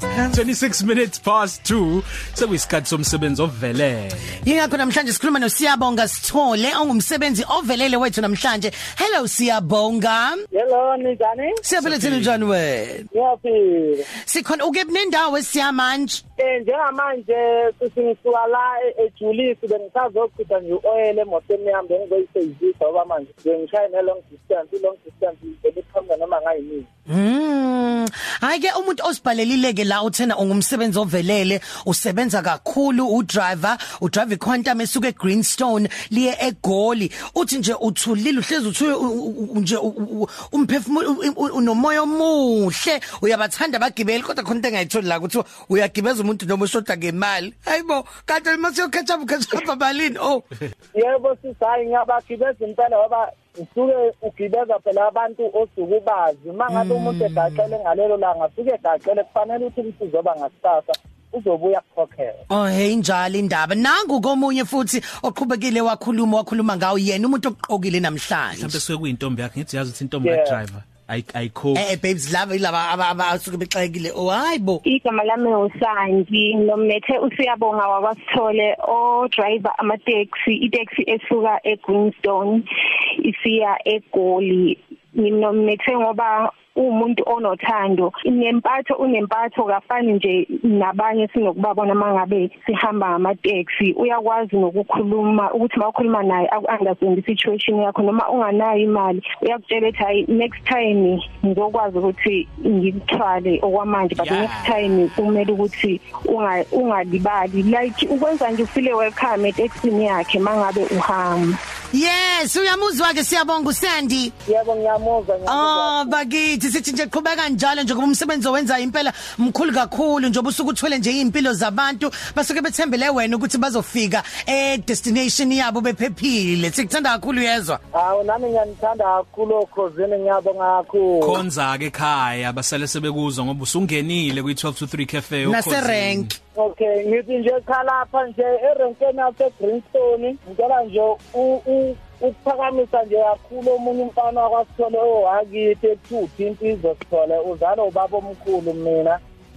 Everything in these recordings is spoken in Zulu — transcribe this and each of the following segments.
26 minutes past 2 sekuyisikhathi somsebenzi ovelele Yingakho namhlanje sikhuluma noSiyabonga Sithole ongumsebenzi ovelele wethu namhlanje. Hello Siyabonga. Hello njani? Siyaphila thina njani wena? Ngiyaphila. Sikhona ukephi nendawo esiyamanje? Eh njengamanje sisingisuka la e- eJulisi bengisazochitha nje oil emotweni yami bengizoyisebenzisa ngoba manje ngishaya ne long distance long distance belikhamba noma ngayini. Mm. Hayike umuntu osibhalelile ke la uthena ungumsebenzi ovelele, usebenza kakhulu udriver, udrive iquantum esuka eGreenstone liye eGoli. Uthi nje uthulile uhlezi uthuye nje umphefumulo unomoya omuhle, uyabathanda abagibeli kodwa khona into engayitholi la ukuthi uyagibeza umuntu noma ushoda ngemali. Hayibo, kanti mase ukhetha ukhetha malini? Oh. Yebo sisayi ngiyabagibeza impela ngoba usuke ugibeza phela abantu osuke ubazi mangabe umuntu egaxele ngalelo langa ufike egaxele kufanele ukuthi umsizo oba ngasasa uzobuya kukhokhela Oh hey njalo indaba. Nangu komunye futhi oqhubekile wakhuluma wakhuluma ngawo yena umuntu oqokile namhlanje. Mhlawumbe suke kuyintombi yakhe ngithi yazi ukuthi intombi ka driver ayi ayikho Eh babes lava ilaba abasuke bexekile. Oh hayibo igama lami uSandi nomlethe usiyabonga wakwasithole o driver ama taxi i taxi esuka eGreenstone isiya eGoli. Nginomlethe ngoba umuntu onothando. Inempatho unempatho kafani nje nabanye sinokubabona mangabe sihamba ngama taxi uyakwazi nokukhuluma ukuthi mawukhuluma naye aku-understand i-situation yakho noma unganayo imali uyakutshela ukuthi hayi next time ngizokwazi ukuthi ngikuthwale okwamanje but Yeah. next time kumele ukuthi unga- ungalibali. Like ukwenza nje ufile welcome etaxini yakhe mangabe uhamba. Yes uyamuzwa ke siyabonga uSandi yebo ngiyamuzwa ngiyamuzwa Oh bakithi sithi nje qhubeka njalo nje kuba umsebenzi owenza impela mkhulu kakhulu nje ubusuku uthwele nje impilo zabantu basuke bethembele wena ukuthi bazofika eh destination yabo bephephile. Sikuthanda kakhulu yezwa hawu nami ngiyanithanda kakhulu okhosini ngiyabonga kakhulu. Khonza ke ekhaya basale sebekuzwa ngoba usungenile kwi 12 to 3 cafe nase rank Okay ngithi nje khalapha nje erenkeni yase Greenstone ngicela nje u- u- ukuphakamisa nje kakhulu omunye umfana wakwasithole owakithi ekuthi impilo sithole uzalo ubaba omkhulu mina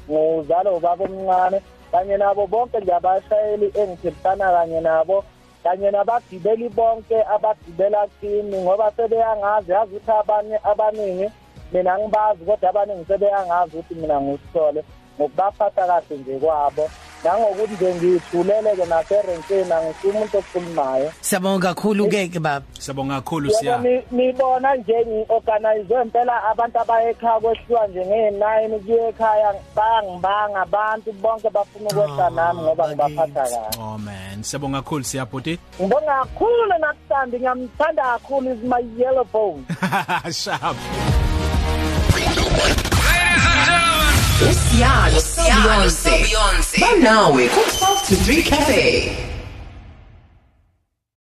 nguzalo ubaba omncane kanye nabo bonke nje abashayeli engithintana kanye nabo kanye nabagibeli bonke abagibela kimi ngoba sebeyangazi yazi ukuthi abanye abaningi mina ngibazi kodwa abaningi sebeyangazi ukuthi mina ngusithole. Ngokubaphatha kahle nje kwabo. Nangokuthi nje ngiyithulele-ke naserenkeni angisuye umuntu okhulumayo. Siyabonga kakhulu ke ke baba. Siyabonga kakhulu yebo siya ni- nibona nje ngi-organize impela abantu abaya ekhaya kwehliwa nje ngeyi-nine kuye ekhaya bayangibanga abantu bonke bafuna ukwehla nami ngoba ngibaphatha kahle. Oh man. Siyabonga kakhulu siya bhuti. Ngibonga kakhulu nakusandi ngiyamthanda kakhulu is my yellow bone sharp. Usiyalo Beyonce. Banawe ku 12 to 3 cafe.